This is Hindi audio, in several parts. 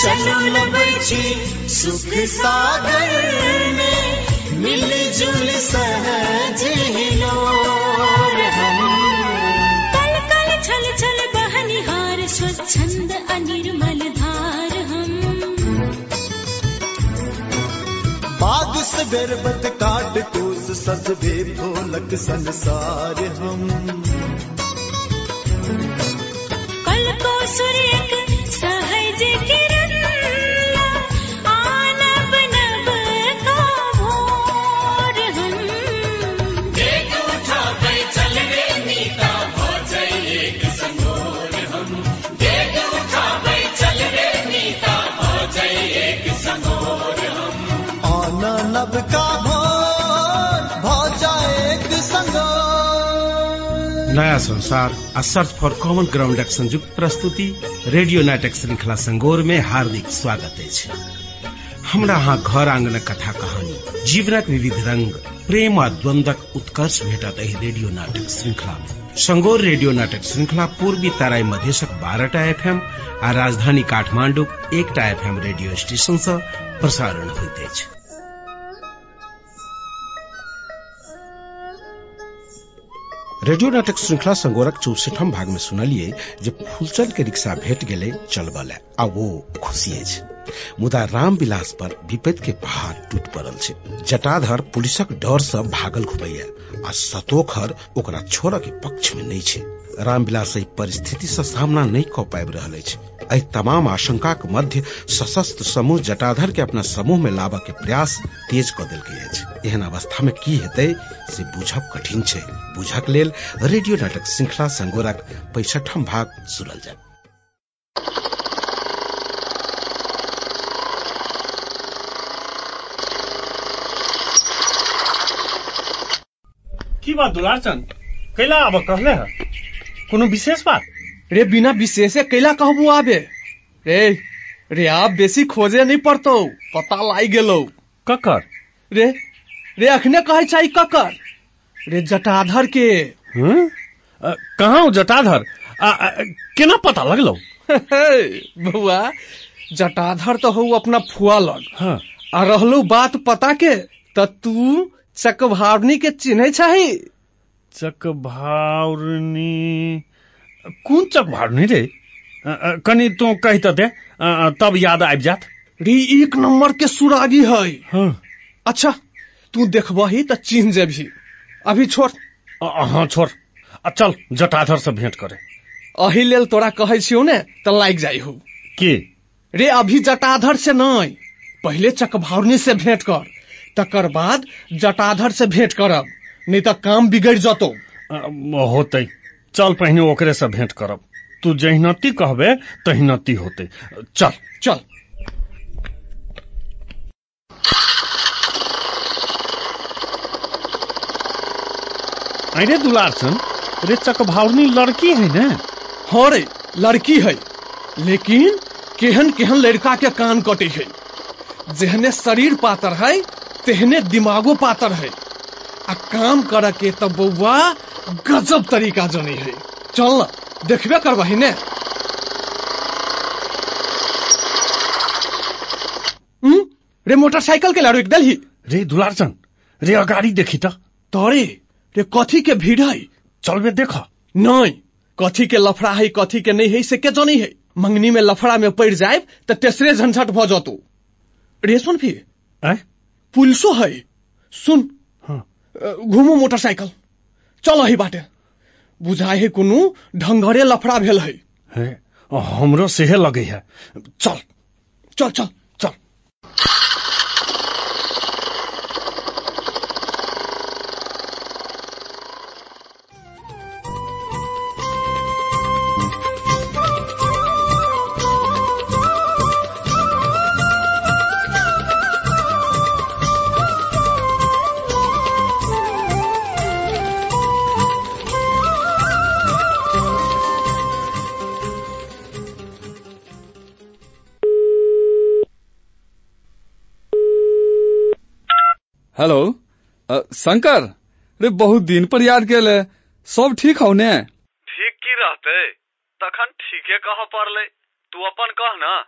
चलो लबै सुख सागर में मिलजुल सहज हम। कल कल छल छल बहनिहार स्वच्छंद अनिर्मल धार हम। बाग बत काट कोस सजबे ढोलक संसार हम। कल को सूर्य सहज किरण नयाँ संसार आ सर्च फॉर कॉमन ग्राउंडक संयुक्त प्रस्तुति रेडियो नाटक श्रृंखला संगोर में हार्दिक स्वागत है हमरा अहाँ घर आंगनक कथा कहानी, जीवनक विविध रंग, प्रेम आ द्वंद्वक उत्कर्ष भेटत एहि रेडियो नाटक श्रृंखला में। संगोर रेडियो नाटक श्रृंखला पूर्वी तराई मधेशक बारहटा एफएम आ राजधानी काठमांडूक एकटा एफएम रेडियो स्टेशन सँ प्रसारण होइत अछि। रेडियो नाटक श्रृंखला संगोरक चौसठम भाग में सुनलिए जे फूलचंद के रिक्शा भेट गेले चलबल। आ वो खुशी अछि। मुदा राम विलास पर विपद के पहाड़ टूट पड़ल जटाधर पुलिसक डर से भागल घुमैया आ सतोखर ओकरा छोड़ के पक्ष में नहीं छै। रामविलास परिस्थिति से सामना नहीं क पाबि रहल अछि। एहि तमाम के मध्य सशस्त्र समूह जटाधर के अपना समूह में लाबऽ के प्रयास तेज क देलकै अछि। एहन अवस्था में की हेतै से बुझब कठिन बुझक लेल रेडियो नाटक श्रृंखला संगोरक पैंसठम भाग सुनल जाय। की बात दुलारचंद कैला आब कहले है? कोनो विशेष बात? रे बिना विशेषे कैला कहबू आबे? रे रे आब बेसी खोजे नहीं पड़तो पता लाई गेलो। ककर? रे रे अखने कहे चाही ककर? रे जटाधर के। हम्म? कहाँ हो जटाधर? आ, आ, केना पता लगलो? बुआ जटाधर तो हो अपना फुआ लग। हाँ। आ रहलो बात पता के त तू चकभावनी के चिन्हे चाही चकभावनी कोन चकभावनी रे? अ, अ, कनी तू कही तो दे। तब याद आबि जात। रे एक नंबर के सुरागी है। हाँ। अच्छा तू देखबही त चिन्ह जेबही। अभी छोड़। हाँ छोड़। आ, चल जटाधर से भेंट करे। अही लेल तोरा कहै छियौ ने त लाग जाइ हो के? रे अभी जटाधर से नहीं पहले चकभावनी से भेंट कर। तकर बाद जटाधर से भेंट करब। नहीं तो काम बिगड़ जतो। होतै। चल पहिने ओकरे से भेंट करब। तू जहिनती कहबे तहिनती होते। चल। चल। अरे दुलारचंद रे चकभावनी लड़की है ना? हाँ रे लड़की है। लेकिन केहन केहन लड़का के कान कटे है। जेहने शरीर पातर है तेहने दिमागो पातर है। आ काम करे के त बउआ गजब तरीका जनी है। चल न देखबे करबही ने? रे मोटरसाइकिल के लारू दलही? रे दुलारचंद रे अगाड़ी देखी त। तोरे रे कथी के भीड़ है? चलबे देख। नहीं कथी के लफड़ा है कथी के नहीं है से के जानी है? मंगनी में लफड़ा में पड़ जाए तो तेसरे झंझट भ जतू। रे सुन आय पुलिसो है। सुन हाँ घुमू मोटरसाइकिल। चल ही बाटे। बुझाए है कोनो ढंगरे लफड़ा भेल है। है हमरो सेहे लगे है। चल चल चल। हेलो? शंकर? रे बहुत दिन पर याद केले। सब ठीक हौ ने? ठीक की रहते? तखन ठीके कह पड़ले? तू अपन कह न।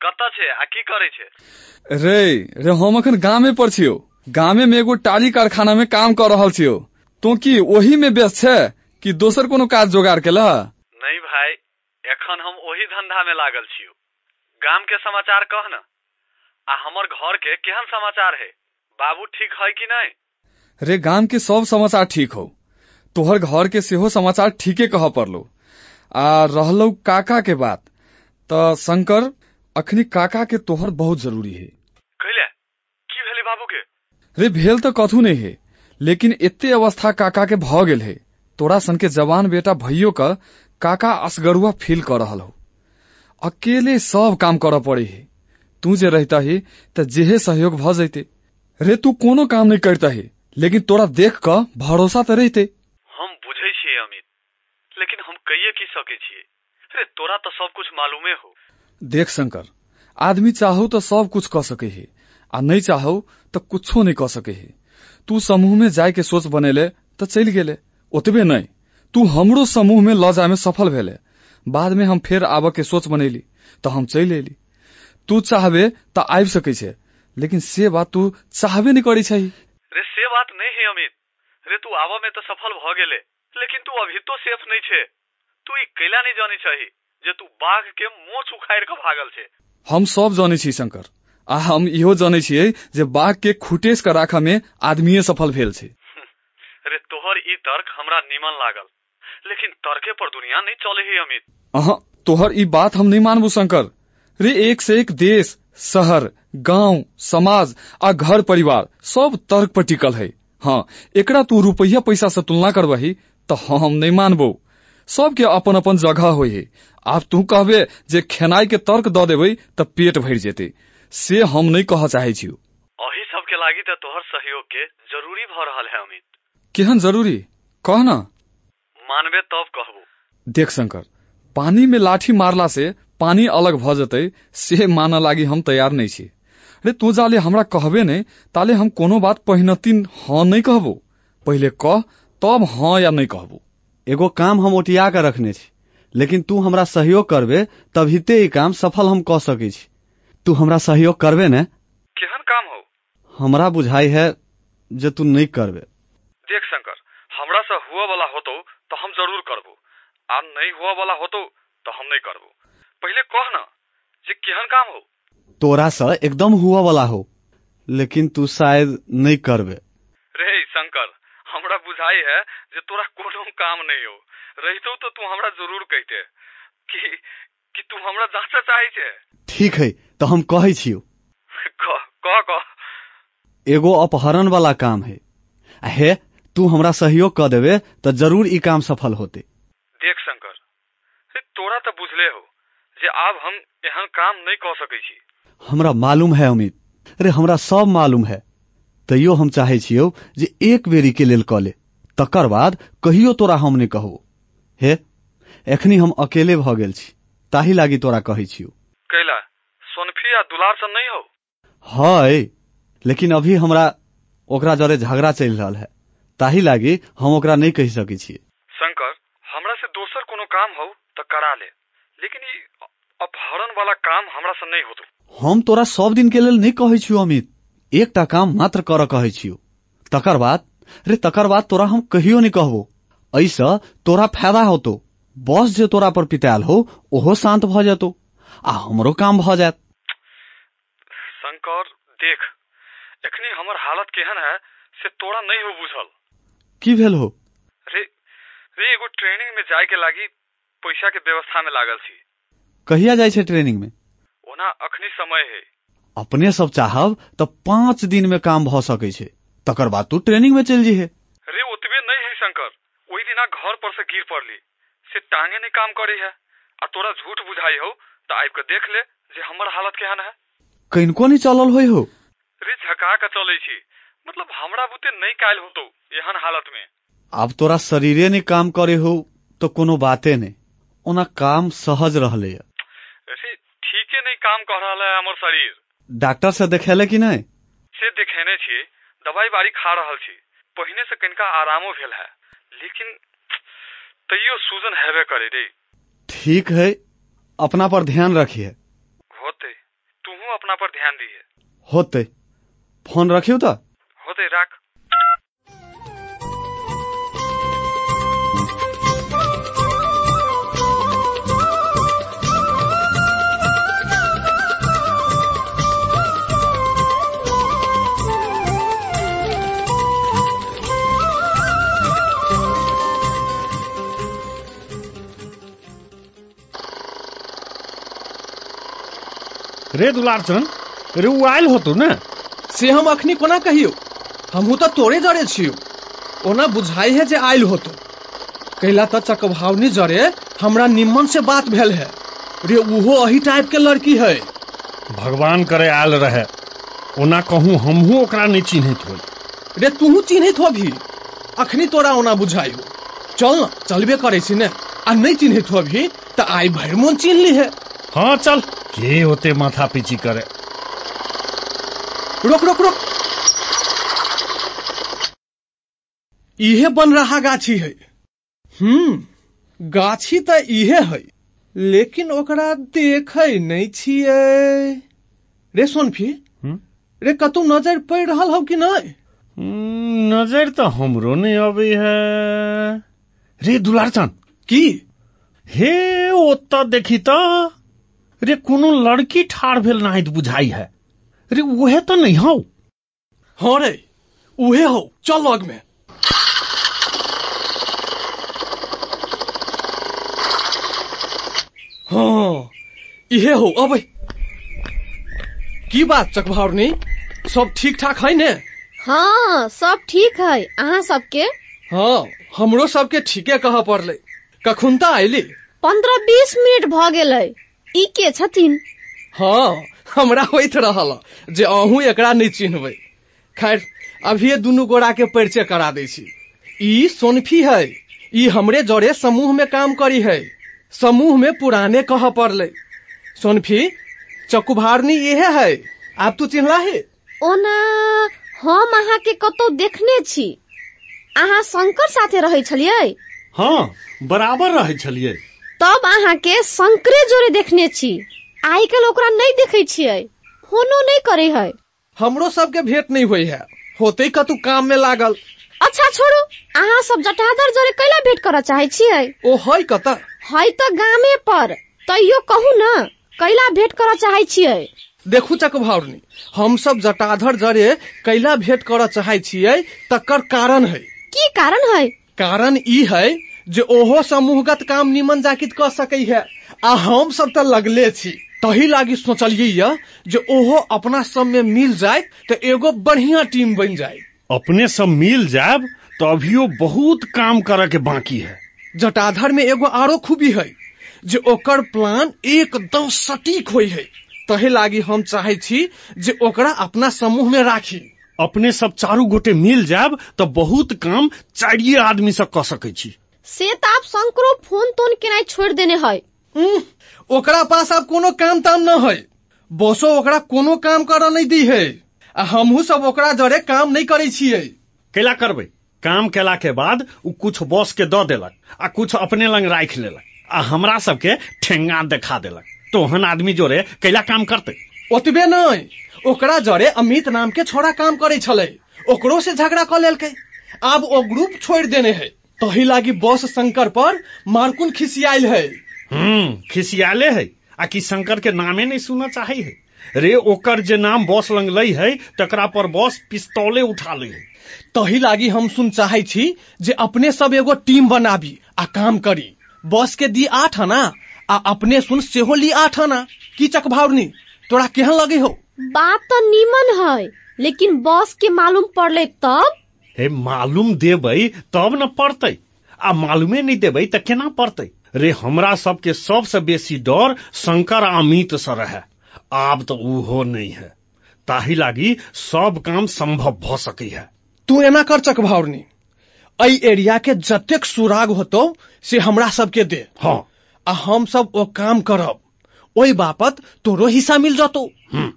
कतऽ छै आ की करै छै? रे रे हम अखन गामे पर छियौ। गामे में एगो टाली कारखाना में काम कर रहल छियौ। तो की वही में व्यस्त छै कि दोसर कोनो काज जोगाड़ केला नहीं भाई एखन हम ओही धंधा में लागल छियौ। गाम के समाचार कह न। आ हमर घर के केहन समाचार है? बाबू ठीक है कि नहीं? रे गाम के सब समाचार ठीक हो। तोहर घर के सेहो समाचार ठीके कह पड़लो। आ रहलौ काका के बात। त शंकर अखनी काका के तोहर बहुत ज़रूरी है। कहले? की भेलै बाबू के रे भेल तो कथू नहीं है लेकिन एते अवस्था काका के भ गेल है। तोरा सन के जवान बेटा भैयो का काका असगरुआ फील कर रहल हो। अकेले सब काम कर पड़े है। तू जे रहता ही त जेहे सहयोग भ जैते। रे तू कोनो काम नहीं करता है लेकिन तोरा देख क भरोसा तो रहते। हम बुझे छे अमित लेकिन हम कहिए की सकै छियै? रे तोरा तो सब कुछ मालूमे हो। देख शंकर आदमी चाहो तो सब कुछ क सके है आ नहीं चाहो तो कुछो नहीं क सके है। तू समूह में जाय के सोच बनेले तो चल गेले ओतबे नहीं। तू हमरो समूह में ल जाय में सफल भेले। बाद में हम फेर आबऽ के सोच बनेली तो हम चल एली तू चाहबे तो आबि सकै छै लेकिन से बात तू चाहबे नहीं करी छै रे से बात नहीं है अमित रे तू आवा में तो सफल भ गेले लेकिन तू अभी तो सेफ नहीं छे। तू ई कैला नहीं जानी चाही जे तू बाघ के मोछ उखाड़ के भागल छे। हम सब जाने छी शंकर। आ हम इहो जाने छियै जे बाघ के खुटेस के राखा में आदमीये सफल भेल छै। रे तोहर ई तर्क हमरा नीमन लागल। लेकिन तर्के पर दुनिया नहीं चले है अमित अहा तोहर ई बात हम नहीं मानबू शंकर। रे एक से एक देश शहर गाँव समाज आ घर परिवार सब तर्क पर टिकल है। हाँ एकरा तू रुपया पैसा से तुलना करबही तो हम नहीं मानबो। सबके अपन अपन जगह है। आब तू कहबे जे खेनाई के तर्क द देबै त पेट भरि जेते। से हम नहीं कह चाहे छी अही सब के लागी तो तोहर सहयोग के ज़रूरी भ रहल है अमित। केहन ज़रूरी? कह ना। मानबे तब कहबो। देख शंकर पानी में लाठी मारला से पानी अलग भ जतै से मानऽ लागी हम तैयार नहीं छी। रे तू जाले हमरा कहबे नहीं ताले हम कोनो बात पहिनतिन हाँ नहीं कहबो। पहिले कह तब हाँ या नहीं कहबो। एगो काम हम ओटिया के रखने छी लेकिन तू हमरा सहयोग करबे तभिते ई काम सफल हम कऽ सकै छी। तू हमरा सहयोग करबे ने? केहन काम हो? हमरा बुझाई है जे तू नहीं करबे। देख शंकर हमरा से हुआ वाला होतो तो हम ज़रूर करबो। आ नहीं हुआ वाला होतो तो हम नहीं करबो। पहले कह ना जे केहन काम हो। तोरा से एकदम हुआ वाला हो लेकिन तू शायद नहीं करबे। रे शंकर हमरा बुझाई है जे तोरा कोनो काम नहीं हो। रहितो तो तू हमरा ज़रूर कहते। कि कि तू हमरा जांचा चाहे छे? ठीक है तो हम कहै छियो। कह कह कह। एगो अपहरण वाला काम है। हे तू हमरा सहयोग कर देबे तो ज़रूर ई काम सफल होते। देख शंकर तोरा तो बुझले हो। जे आब हम एहन काम नहीं कह सकै छी। हमरा मालूम है अमित अरे हमरा सब मालूम है। तैयो हम चाहे छियो जे एक बेरी के लेल कऽ ले। तकर बाद कहियो तोरा हम नहीं कहू। हे एखनी हम अकेले भ गेल छी। ताही लागी तोरा कहै छियो। कैला सोनफी आ दुलार से नहीं हो? है लेकिन अभी हमरा ओकरा जरे झगड़ा चलि रहल है। ताही लागी हम ओकरा नहीं कहि सकै छियै। शंकर हमरा से दोसर कोनो काम हो तो करा ले। लेकिन ई अपहरण वाला काम हमरा से नहीं होतो। हम तोरा सब दिन के लेल नहीं कहै छियो अमित। एकटा काम मात्र कर कहै छियो। तकर बाद रे तकर बाद तोरा हम कहियो नहीं कहबो। ऐसा तोरा फायदा होतो। बस जे तोरा पर पितायल हो ओहो शांत भ जेतो आ हमरो काम भ जायत। शंकर देख एखनी हमर हालत केहन है से तोरा नहीं हो बुझल। की भेल हो? रे रे एगो ट्रेनिंग में जाए के लागी पैसा के व्यवस्था में लागल छी। कहिया जाइ छै ट्रेनिंग में? ओना अखनी समय है। अपने सब चाहब तो पाँच दिन में काम भ सकै छै। तकर बाद तू ट्रेनिंग में चल जीहे रे ओतबे नहीं है शंकर। ओही दिना घर पर से गिर पड़ली। से टांगे नहीं काम करे है। आ तोरा झूठ बुझाई हो तो आबि के देख ले जे हमर हालत केहन है। कनिको नहीं चलल होइ हो? रे झका के चले छी। मतलब हमरा बुते नहीं कायल होतो एहन हालत में। अब तोरा शरीरे नहीं काम करे हो तो कोनो बाते नहीं। ओना काम सहज रहले ठीके नहीं काम कर रहा है हमर शरीर। डॉक्टर से देखेले कि नहीं से देखेने छी दवाई बारी खा रहल छी। पहिने से कनिका आरामो भेल है लेकिन तैयो सूजन हेबे करे रे। ठीक है अपना पर ध्यान रखिए। होते अपना पर ध्यान दिए होते। फ़ोन रखियो त होते राख। रे दुलारचन रे उ आयल होतो ने? से हम अखनी कोना कहियो? हमहू तऽ तोरे जरे छियो। ओना बुझाई है जे आयल होतो। कैला तऽ चकभावनी जरे हमरा निम्मन से बात भेल है। रे उहो अही टाइप के लड़की है। भगवान करे आयल रहे। ओना कहूँ हमहू ओकरा नहीं चिन्हित होई। रे तूहू चिन्हित हो भी अखनी तोरा ओना बुझाई चल न चलबे करे छी ने। आ नहीं चिन्हित हो भी तऽ आइ भरि मोन चिन्ह ली है। हाँ चल। के होते माथा पीची करे? रुक रुक रुक। इहे बन रहा गाछी है। हम्म गाछी तऽ इहे है लेकिन ओकरा देखे नहीं छियै। रे सोनफी? रे कतौ नजर पड़ि रहल हौ कि हम्म, नजर तो हमरो नहीं अबे है। रे दुलारचन की? हे ओत्ता देखी तो। रे कोनो लड़की ठाढ़ भेल नाहित बुझाई है। रे उहे तो नहीं हौ। हाँ रे उहे हो। चल लग में। हाँ इहे हो। अब की बात चकभावनी? सब ठीक ठाक है ने? हाँ सब ठीक है। अहाँ सबके? हाँ हमरो सबके ठीके कह पड़ले। कखुनता आइली पंद्रह बीस मिनट भ गेलै। ई के छथिन? हाँ हमरा होइत रहल जे अहूँ एकरा नहीं चिन्हबै। खैर अभिये दुनू गोरा के परिचय करा दै छी। ई सोनफी है ई हमरे जरे समूह में काम करी है समूह में पुराने कह पड़ले। सोनफी चकुभारनी इहे है आप तू चिन्हला है ओना हम अहाँ के कतौ देखने छी। अहाँ शंकर साथे रहै छलियै? हाँ बराबर रहे छलिए तब अहाँ के शंकरे जोरे देखने छी। आइ काल्हि ओकरा नहीं देखै छियै। फोनो नहीं करे है। हमरो सबके भेंट नहीं हुई है। होते कतु काम में लागल। अच्छा छोड़ू। अहाँ सब जटाधर जोरे कैला भेंट करऽ चाहै छियै? ओ है कत है तऽ गामे पर। तैयो कहू न कैला भेंट करऽ चाहै छियै? देखू चकभावनी हम सब जटाधर जरे कैला भेंट करऽ चाहै छियै तकर कारण है। की कारण है? कारण ई है जे ओहो समूहगत काम निमन जाकित क सकै है आ हम सब तऽ लगले छी। तही लागी सोचलियै य जे ओहो अपना सब में मिल जाए तो एगो बढ़िया टीम बन जाए अपने सब मिल जाब तो अभियो बहुत काम करे के बाकी है। जटाधर में एगो आरो खूबी है जे ओकर प्लान एकदम सटीक होई है। तही लागी हम चाहे छी जे ओकरा अपना समूह में राखी। अपने सब चारू गोटे मिल जाब तो बहुत काम चारिये आदमी से क सकै छी। से तो आप शंकरो फ़ोन तोन केनाइ छोड़ देने है। ओकरा पास अब कोनो काम ताम न है। बसो ओकरा कोनो काम करऽ नहीं दी है। आ हमहू सब ओकरा जरे काम नहीं करे छियै। कैला करबै। काम केला के बाद उ कुछ बॉस के दऽ देलक आ कुछ अपने लंग राखि लेलक आ हमरा सबके ठेंगा देखा देलक। तो ओहन आदमी जोरे कैला काम करतै। ओतबे नहीं ओकरा जरे अमित नाम के छोड़ा काम करे छले। ओकरो से झगड़ा क लेलकै। आब ओ ग्रुप छोड़ देने है। तही लागी बस शंकर पर मारकुन खिसियाल है। हम्म खिसियाले है। आ कि शंकर के नामे नहीं सुनना चाहे है? रे ओकर जे नाम बॉस लंग लई है तकरा पर बॉस पिस्तौले उठा ले है। तही लागी हम सुन चाहे छी जे अपने सब एगो टीम बनाबी आ काम करी। बॉस के दी आठ आना आ अपने सुन सेहो ली आठ आना। की चकभावनी तोरा केहन लगे हो? बात तो नीमन है लेकिन बॉस के मालूम पड़ले तब हे मालूम देबै तब न पड़तै। आ मालूमे नहीं देबै तऽ केना पड़तै? रे हमरा सबके सबसे बेसी डर शंकर आ अमित से रहे। आब तऽ उहो नहीं है। ताही लागी सब काम संभव भ सकै है। तू एना कर चकभावनी एहि एरिया के जतेक सुराग होतो से हमरा सबके दे। हाँ। आ हम सब ओ काम करब। ओहि बापत तोरो हिस्सा मिल जतो। हम्म।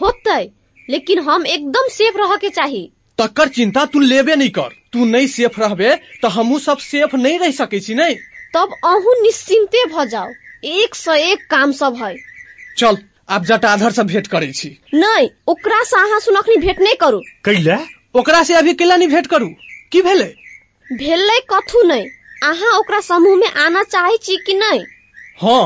होतै लेकिन हम एकदम सेफ़ रह के चाही। तकर चिंता तू लेबे नहीं कर। तू नहीं सेफ़ रहबे तो हमू सब सेफ़ नहीं रह सकै छी नहीं तब अहू निश्चिंते भ जाओ एक सौ एक काम सब है चल आब जटाधर से भेंट करे छी। नहीं ओकरा से अहाँ सुनखनी भेट नहीं करू। कैला? ओकरा से अभी केला नहीं भेंट करू। की भेले? भेलै कथू नहीं अहाँ ओकरा समूह में आना चाहे छी कि नहीं हाँ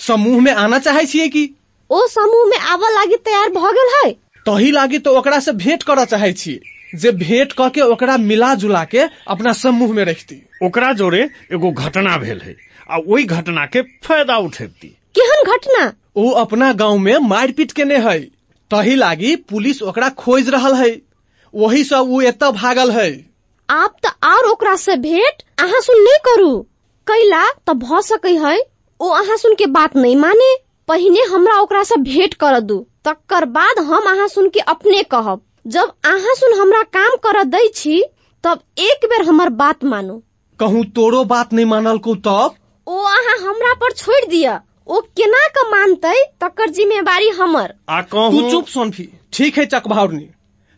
समूह में आना चाहे छियै कि? ओ समूह में आवा लागी तैयार भ गेल है तही लागी तो ओकरा से भेंट करऽ चाहे छी। जे भेंट क के ओकरा मिला जुला के अपना समूह में रखती। ओकरा जोरे एगो घटना भेल है आ ओई घटना के फ़ायदा उठेती। केहन घटना? ओ अपना गाँव में मारपीट केने है। तही लागी पुलिस ओकरा खोज रहल है। वही से वो एतऽ भागल है। आप त और ओकरा से भेंट अहाँ सुन नहीं करू। कैला त भ सकै है ओ अहाँ सुन के बात नहीं माने। पहिने हमरा ओकरा से भेंट कर दू तकर बाद हम अहाँ सुन के अपने कहब। जब अहाँ सुन हमरा काम कर दै छी तब एक बेर हमर बात मानू। कहूँ तोरो बात नहीं मानल को तब? ओ अहाँ हमरा पर छोड़ दिया ओ केना के मानतै तकर जिम्मेवारी हमर। आ तू चुप सोनफी ठीक है चकभावनी।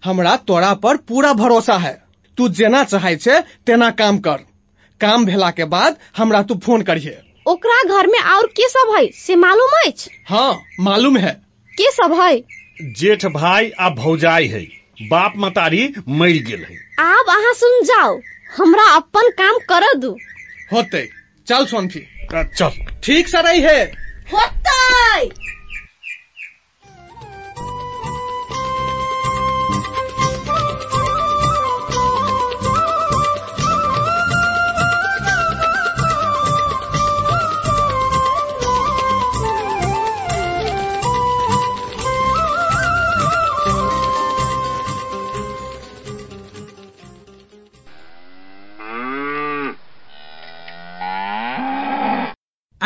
हमरा तोरा पर पूरा भरोसा है। तू जेना चाहे छे तेना काम कर। काम भेला के बाद हमरा तू फ़ोन करिए ओकरा घर में और के सब है? से मालूम है हाँ मालूम है। के सब है? जेठ भाई आ भौजाई है बाप मतारी मर गेल है। आब अहाँ सुन जाओ हमरा अपन काम कर दू। होते चल सोनफी चल। ठीक सर रही है। होतै।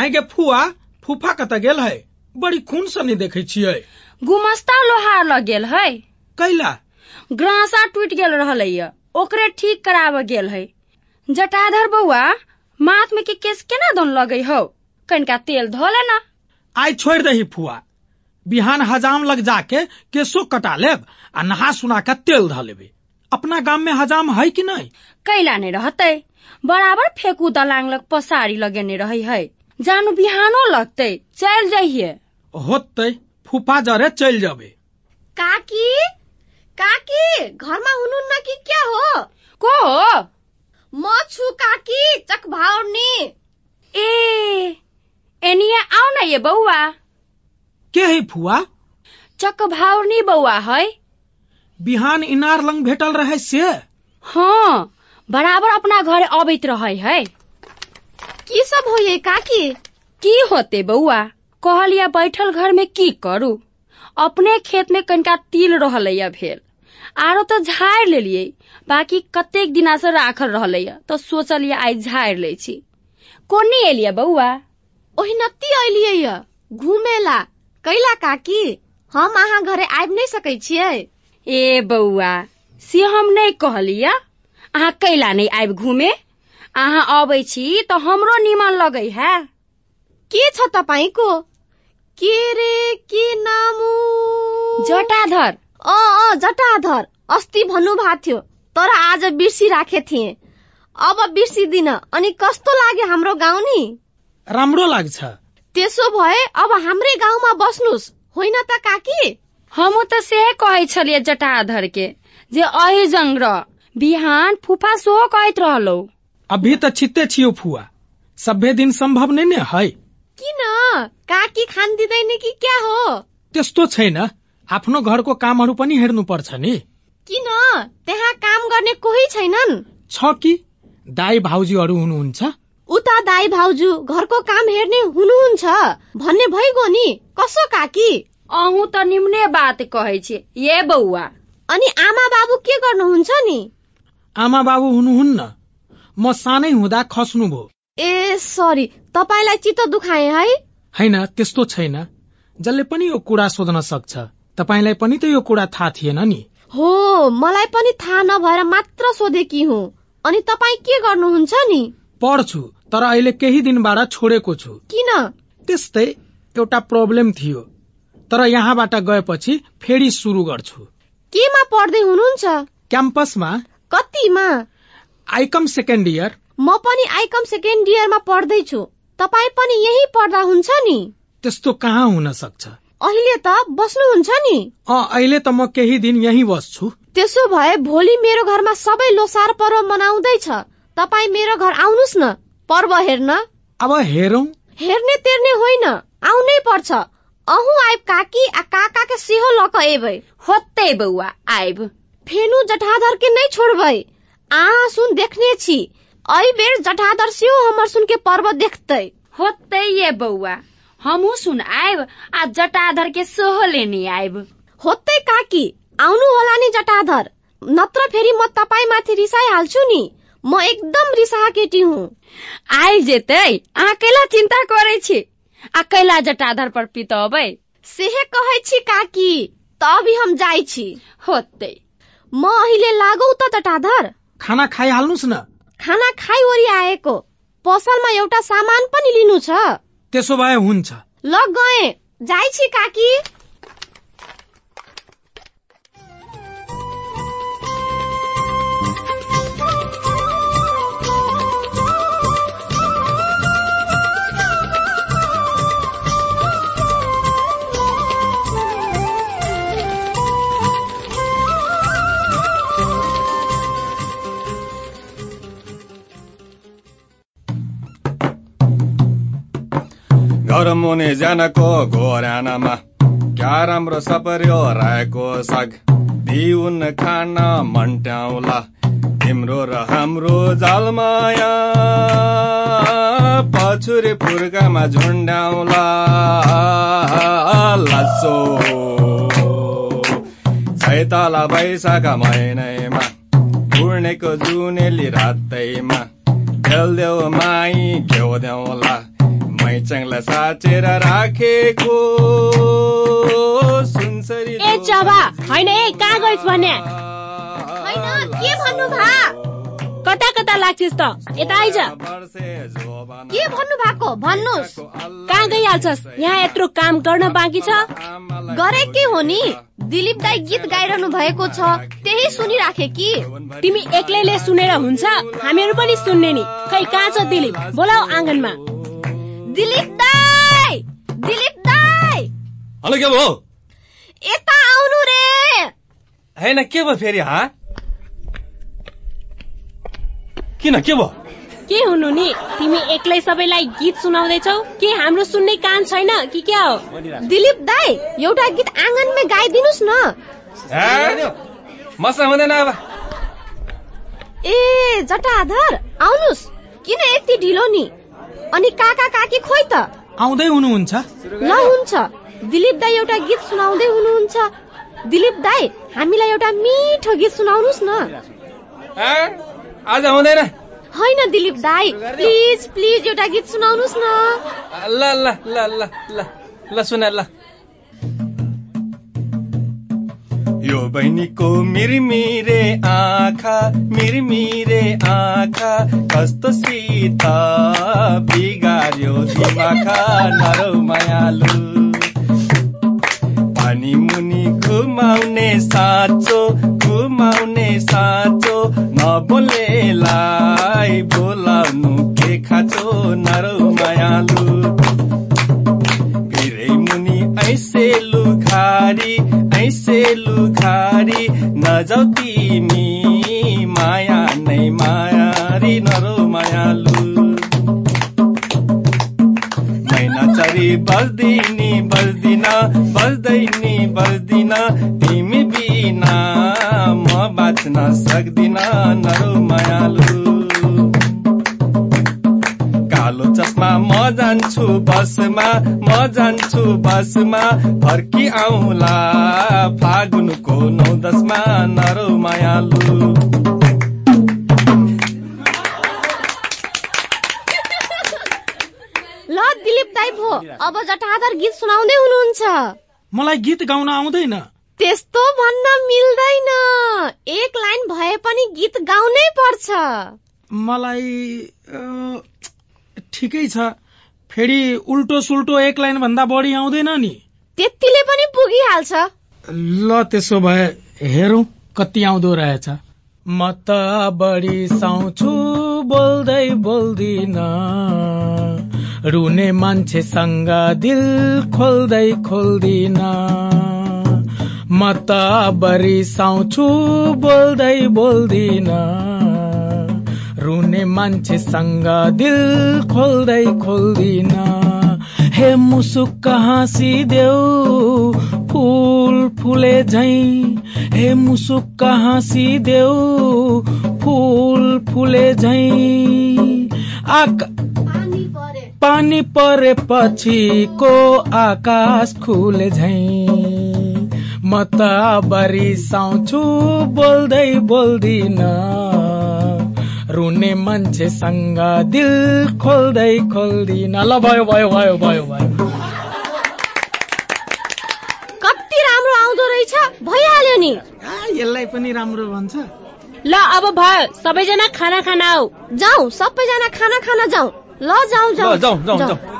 गे फुआ फूफा कतऽ गेल है बड़ी खून सनी देखै छियै। गुमस्ता लोहार लग गेल है। कैला? ग्रासा टूट गेल रहलैय ओकरे ठीक कराबे गेल है। जटाधर बौआ माथ में के केस केना दन लगे हो? कनिका तेल धो लेना आइ छोड़ दही फुआ। बिहान हजाम लग जाके केसो कटा लेब आ नहा सुना के तेल धऽ लेबै। अपना गाम में हजाम है कि नहीं? कैला नहीं रहते। बराबर फेकू दलांग लग पसारी लगेने रही है। जानु बिहानो लगते चल जाइए होतै फूफा जरे चलि जेबै। काकी? काकी घरमा हुनुहुन्न कि क्या हो? को हो? म छु काकी चक भाउनी ए एनिया आओ न ये बौआ के है फुआ चक भाउनी बौआ है। बिहान इनार लंग भेटल रहे से? हाँ बराबर अपना घरे अबैत रहे है। की सब होइए काकी? की होते बौआ कहलिया बैठल घर में की करू? अपने खेत में कनिका तिल रहलैया भेल। आरो तो झाड़ लेलियै। बाकी कतेक दिना से राखल रहलैया तो सोचलिया आइ झाड़ ले छी। कोनी एलिया बौआ ओहि नत्ती अलियै य। घुमेला। कैला काकी हम अहाँ घरे आबि नहीं सकै छियै? ए बौआ से हम नहीं कहलिया। अहाँ कैला नहीं आबि घूमे? अहाँ अबै छी तो हमरो निमन लगै है। के छ तपाईँको? के रे के नामु? जटाधर। अ अ जटाधर। अस्ति भन्नु भएको थियो तर आज बिर्सी राखे थिएँ। अब बिर्सिदिन अनि कस्तो लाग्यो हाम्रो गाउँ नि? राम्रो लाग्छ। त्यसो भए अब हाम्रै गाउँमा बस्नुस् होइन त काकी? हमू तो सेहे कहै छलियै जटाधर के जे अहि जंग रह बिहान फूफा सेहो कहैत रहलौ। अभी त छित्ते छियो फुआ सभ्य दिन सम्भव नै ने है। किन? काकी खान दिँदैन कि क्या हो? त्यस्तो छैन। आफ्नो घरको कामहरू पनि हेर्नु पर्छ नि। किन? त्यहाँ काम गर्ने कोही छैनन्। छ कि? दाई भाउजूहरू हुनुहुन्छ? उता दाई भाउजू घरको काम हेर्ने हुनुहुन्छ। भन्ने भइगयो नि। कसो काकी? अहू त निम्ने बात कहै छी ये बौआ अनि आमा बाबु के गर्नुहुन्छ नि? आमा बाबु हुनुहुन्न। म सानै हुँदा खस्नुभयो ए सरी। तपाईँलाई चित्त दुखाए है? होइन त्यस्तो छैन। जसले पनि यो कुरा सोध्न सक्छ। तपाईँलाई पनि त यो कुरा थाहा थिएन नि। हो मलाई पनि थाहा नभएर मात्र सोधेकी हुँ। अनि तपाईँ के गर्नुहुन्छ नि? पढ्छु तर अहिले केही दिनबाट छोडेको छु। किन? त्यस्तै एउटा प्रब्लम थियो। तर यहाँबाट गएपछि फेरि सुरु गर्छु। केमा पढ्दै हुनुहुन्छ? क्याम्पसमा। कतिमा? आइकम सेकेन्ड इयर म पनि आइकम सेकेन्ड इयरमा पढ्दैछु। तपाईँ पनि यही पढ्दा हुन्छ नि? त्यस्तो कहाँ हुन सक्छ? अहिले त बस्नुहुन्छ नि? अँ अहिले त म केही दिन यही बस्छु। त्यसो भए भोलि मेरो घरमा सबै लोसार पर्व मनाउँदैछ। तपाईँ मेरो घर आउनुहोस् न। पर्व हेर्न। अब हेरौँ। हेर्ने तेर्ने होइन। आउनै पर्छ। अहु आइब काकी आ काका के सेहो लक एबै होते बौआ आइब। फेनु जठाधर के नहीं छोड़बै। आ सुन देखने छी। एहि बेर जठाधर सेहो हमर सुन के पर्व देखतै। होते ये बौआ। हमू सुन आइब आ जटाधर के सोहो लेनी आइब होतै काकी आउनु होला नि जटाधर। नत्र फेरि म तपाईँ माथि रिसाइहाल्छु नि। म एकदम रिसाहा केटी हुँ आइ जेतै अहाँ कैला चिन्ता करै छी? आ कैला जटाधर पर पितबै? सेहे कहै छी काकी त अभी हम जाइ छी। होतै। म अहिले लागौ त जटाधर। खाना खाइहाल्नुहोस् न। खाना खाइ ओरि आएको। पसलमा एउटा सामान पनि लिनु छ। त्यसो भए हुन्छ। ल गए। जाइ काकी। मुनि ज्यानको घोरानामा क्या राम्रो सपर्यो राएको साग दिउन खान मन्ट्याउला तिम्रो र हाम्रो जालमाया पछुरी फुर्कामा झुन्ड्याउला लासो छैतला वैशाख महिनैमा उड्नेको जुनेली रातैमा खेल्देऊ माई घेउदेऊला मैचाङलाई साचेर राखेको सुनसरी ए चबा होइन ए कहाँ गइस भने होइन के भन्नु भा? कता कता लाग्छिस् त? यता आइज के भन्नु भएको? भन्नुहोस्। कहाँ गइहाल्छस्? यहाँ यत्रो काम गर्न बाँकी छ। गरे के हो नि? दिलीप दाई गीत गाइरहनु भएको छ। त्यही सुनिराखे कि? तिमी एक्लैले सुनेर हुन्छ। हामीहरू पनि सुन्ने नि। खै कहाँ छ दिलीप? बोलाऊ आँगनमा। दिलीप दाई! दिलीप दाई! हेलो के भयो यता आउनु रे! होइन के भयो फेरि हा? किन के भयो के हुनु नि? तिमी एक्लै सबैलाई गीत सुनाउँदैछौ? के हाम्रो सुन्ने कान छैन? कि क्या हो? दिलीप दाई एउटा गीत आँगनमै गाइदिनुहोस् न। मसँग हुँदैन अब। ए जटाधर आउनुहोस्। किन यति ढिलो नि? अनि काका काकी खोइ त। आउँदै हुनुहुन्छ? ल हुन्छ। दिलीप दाई एउटा गीत सुनाउँदै हुनुहुन्छ। दिलीप दाई हामीलाई एउटा मिठो गीत सुनाउनुहोस् न। आज हुँदैन होइन दिलीप दाई प्लिज प्लिज एउटा गीत सुनाउनुहोस् न। ल ल ल ल ल ल सुन ल। यो बहिनीको मिरमिरे आँखा मिरमिरे आँखा कस्तो सीता बिगार्यो दिमाखा नरौ मायालु। पानी मुनि घुमाउने साँचो घुमाउने साँचो नबोलेलाई बोलाउनु के खाँचो नरौ मायालु। ऐसे लुखारी नजाउ तिमी माया नै मायारी नरौ मायालु। मैना चरी बस्दिनी बस्दिन बस्दैनी बस्दिन तिमी बिना म बाँच्न सक्दिन नरौ मायालु। जान्छु बसमा म जान्छु बसमा फर्की आउला फागुनको नौ दसमा नरौ मायालु। ल दिलीप दाई भो अब जटाधर गीत सुनाउँदै हुनुहुन्छ। मलाई गीत गाउन आउँदैन। त्यस्तो भन्न मिल्दैन। एक लाइन भए पनि गीत गाउनै पर्छ। मलाई ठिकै छ। फेरि उल्टो सुल्टो एक लाइन भन्दा बढी आउँदैन नि। त्यतिले पनि पुगिहाल्छ। ल त्यसो भए हेरौँ कति आउँदो रहेछ। म त बढी साउँछु बोल्दै बोल्दिन। रुने मान्छेसँग दिल खोल्दै खोल्दिन। म त बरिसाउँछु बोल्दै बोल्दिन। रुने मान्छेसँग दिल खोल्दै खोल्दिन। हे मुसुक्क हाँसिदेऊ फूल फुले झै। हे मुसुक्क हाँसिदेऊ फूल फुले झै। आक पानी परेपछिको आकाश खुले झै। म त बरिसाउँछु बोल्दै बोल्दिन। रुने मान्छेसँग दिल खोल्दै खोल्दिन। ल भयो भयो भयो भयो भयो। कति राम्रो आउँदो रहेछ? भइहाल्यो नि। यसलाई पनि राम्रो भन्छ। ल अब भयो। सबैजना खाना खान आऊ जाउँ सबैजना खाना खान जाउँ ल जाउँ जाउँ जाउँ जाउँ जाउँ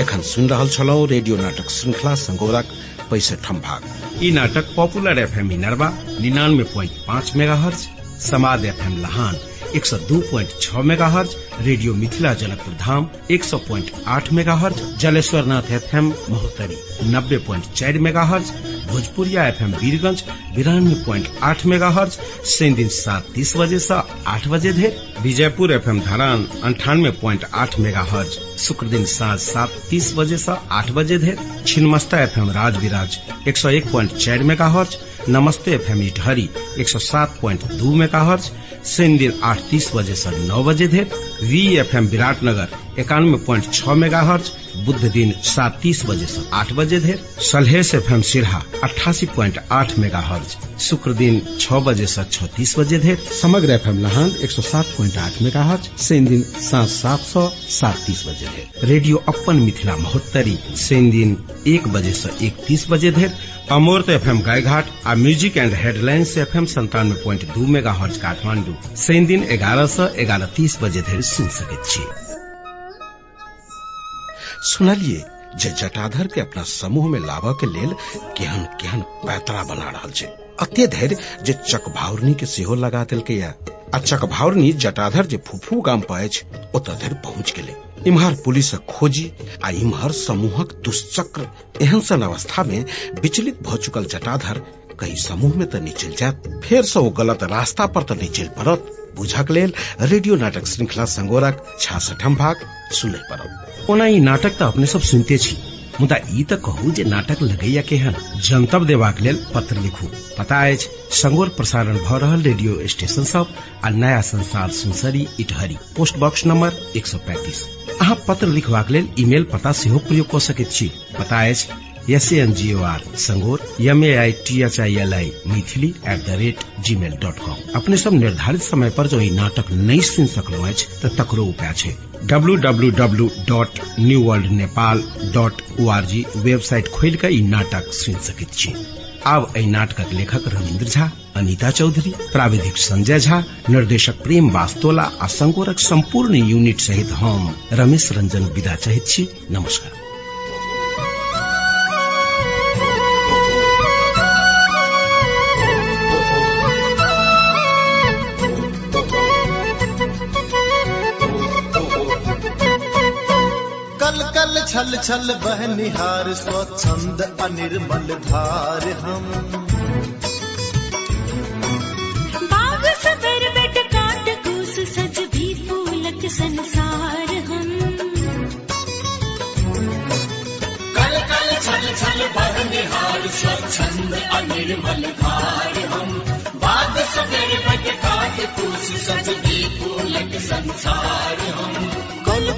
एखन सुन रहल छलौं रेडियो नाटक श्रृंखला संगोरक पैसठम भाग। ई नाटक पॉपुलर एफएम इनरवा निन्यानवे प्वाइंट पाँच मेगा हर्ज समाज एफएम लहान, एक सौ दू प्वाइंट छह mega hertz radio Mithila Janakpur धाम, एक सौ प्वाइंट आठ मेगा हर्ज जलेश्वर नाथ एफएम, महोत्तरी, नब्बे प्वाइंट चार megahertz Bhojpuriya FM Birgunj बिरानवे प्वाइंट आठ मेगा हर्ज शनि दिन सात तीस बजे से आठ बजे धरि विजयपुर एफ़ एम धरान, अंठानवे प्वाइंट आठ मेगा हर्ज शुक्र दिन साँझ सात तीस बजे से आठ बजे धरि छिन्मस्ता एफएम राज विराज एक सौ एक प्वाइंट चार मेगा हर्ज नमस्ते एफ़ एम इटहरी, एक सौ सात प्वाइंट दू मेगा हर्ज शनि दिन आठ तीस बजे से नौ बजे धरि वी एफएम विराटनगर। इक्यानवे प्वाइंट छह मेगा हर्ज बुध दिन सात तीस बजे से आठ बजे धरि सलहेस एफएम सिरहा अट्ठासी प्वाइंट आठ मेगा हर्ज शुक्र दिन छह बजे से छह तीस बजे धर, समग्र एफ़ एम लहान एक सौ सात प्वाइंट आठ मेगा हर्ज शनि दिन सात सात सौ सात तीस बजे धर, रेडियो अपन मिथिला महोत्तरी शनि दिन एक बजे से एक तीस बजे धरि अमूर्त FM Gaighat uh music and headlines F M संतानवे प्वाइंट दू मेगा हर्ज काठमांडू शनि दिन एगारह से एगारह तीस बजे धरि सुन सकैत छी। सुनलिए, जे जटाधर के अपना समूह में लाबऽ के लेल केहन केहन पैतरा बना रहल छै। अते धरि जे चकभावरनी के सेहो लगा देलकै या। आ चकभावरनी जटाधर जे फुफू गाम अछि ओतऽ धरि पहुँच गेलै। इम्हर पुलिसक खोजी आ इम्हर समूहक दुष्चक्र एहन सन अवस्था में विचलित भ चुकल जटाधर कई समूह में तऽ नहि चलि जायत फेर से वो गलत रास्ता पर तऽ नहि चलि पड़त। बुझक लेल रेडियो नाटक श्रृंखला संगोरक छासठम भाग सुनय पड़त। ओना ई नाटक तऽ अपने सब सुनते छी, मुदा ई तऽ कहू जे नाटक लगैया केहन। जनतब देबाक लेल पत्र लिखू। पता अछि, संगोर प्रसारण भ रहल रेडियो स्टेशन सब आ नया संसार Sunsari Itahari. Post box number एक सौ पैंतीस। अहाँ पत्र लिखबाक लेल ईमेल पता सेहो प्रयोग कऽ सकैत छी। पता अछि S N G O R संगोर M A I T H I L I Maithili at the rate G mail dot com अपने सब निर्धारित समय पर जो ई नाटक नहीं सुन सकलो अछि तऽ तकरो उपाय छै जी वेबसाइट खोलि ई नाटक सुनि सकैत छी आब एहि नाटकक लेखक रविन्द्र झा अनीता चौधरी प्राविधिक संजय झा निर्देशक प्रेम वास्तोला आ संगोरक संपूर्ण यूनिट सहित हम रमेश रंजन विदा चाहैत छी नमस्कार कल कल छल छल बह निहार स्वच्छंद अनिर्मल धार हम। बाग सबर बेट काट कूस सज भी फूलक संसार हम। कल कल छल छल बह निहार स्वच्छंद अनिर्मल धार हम। बाग बट काट कूस सज भी फूलक संसार हम।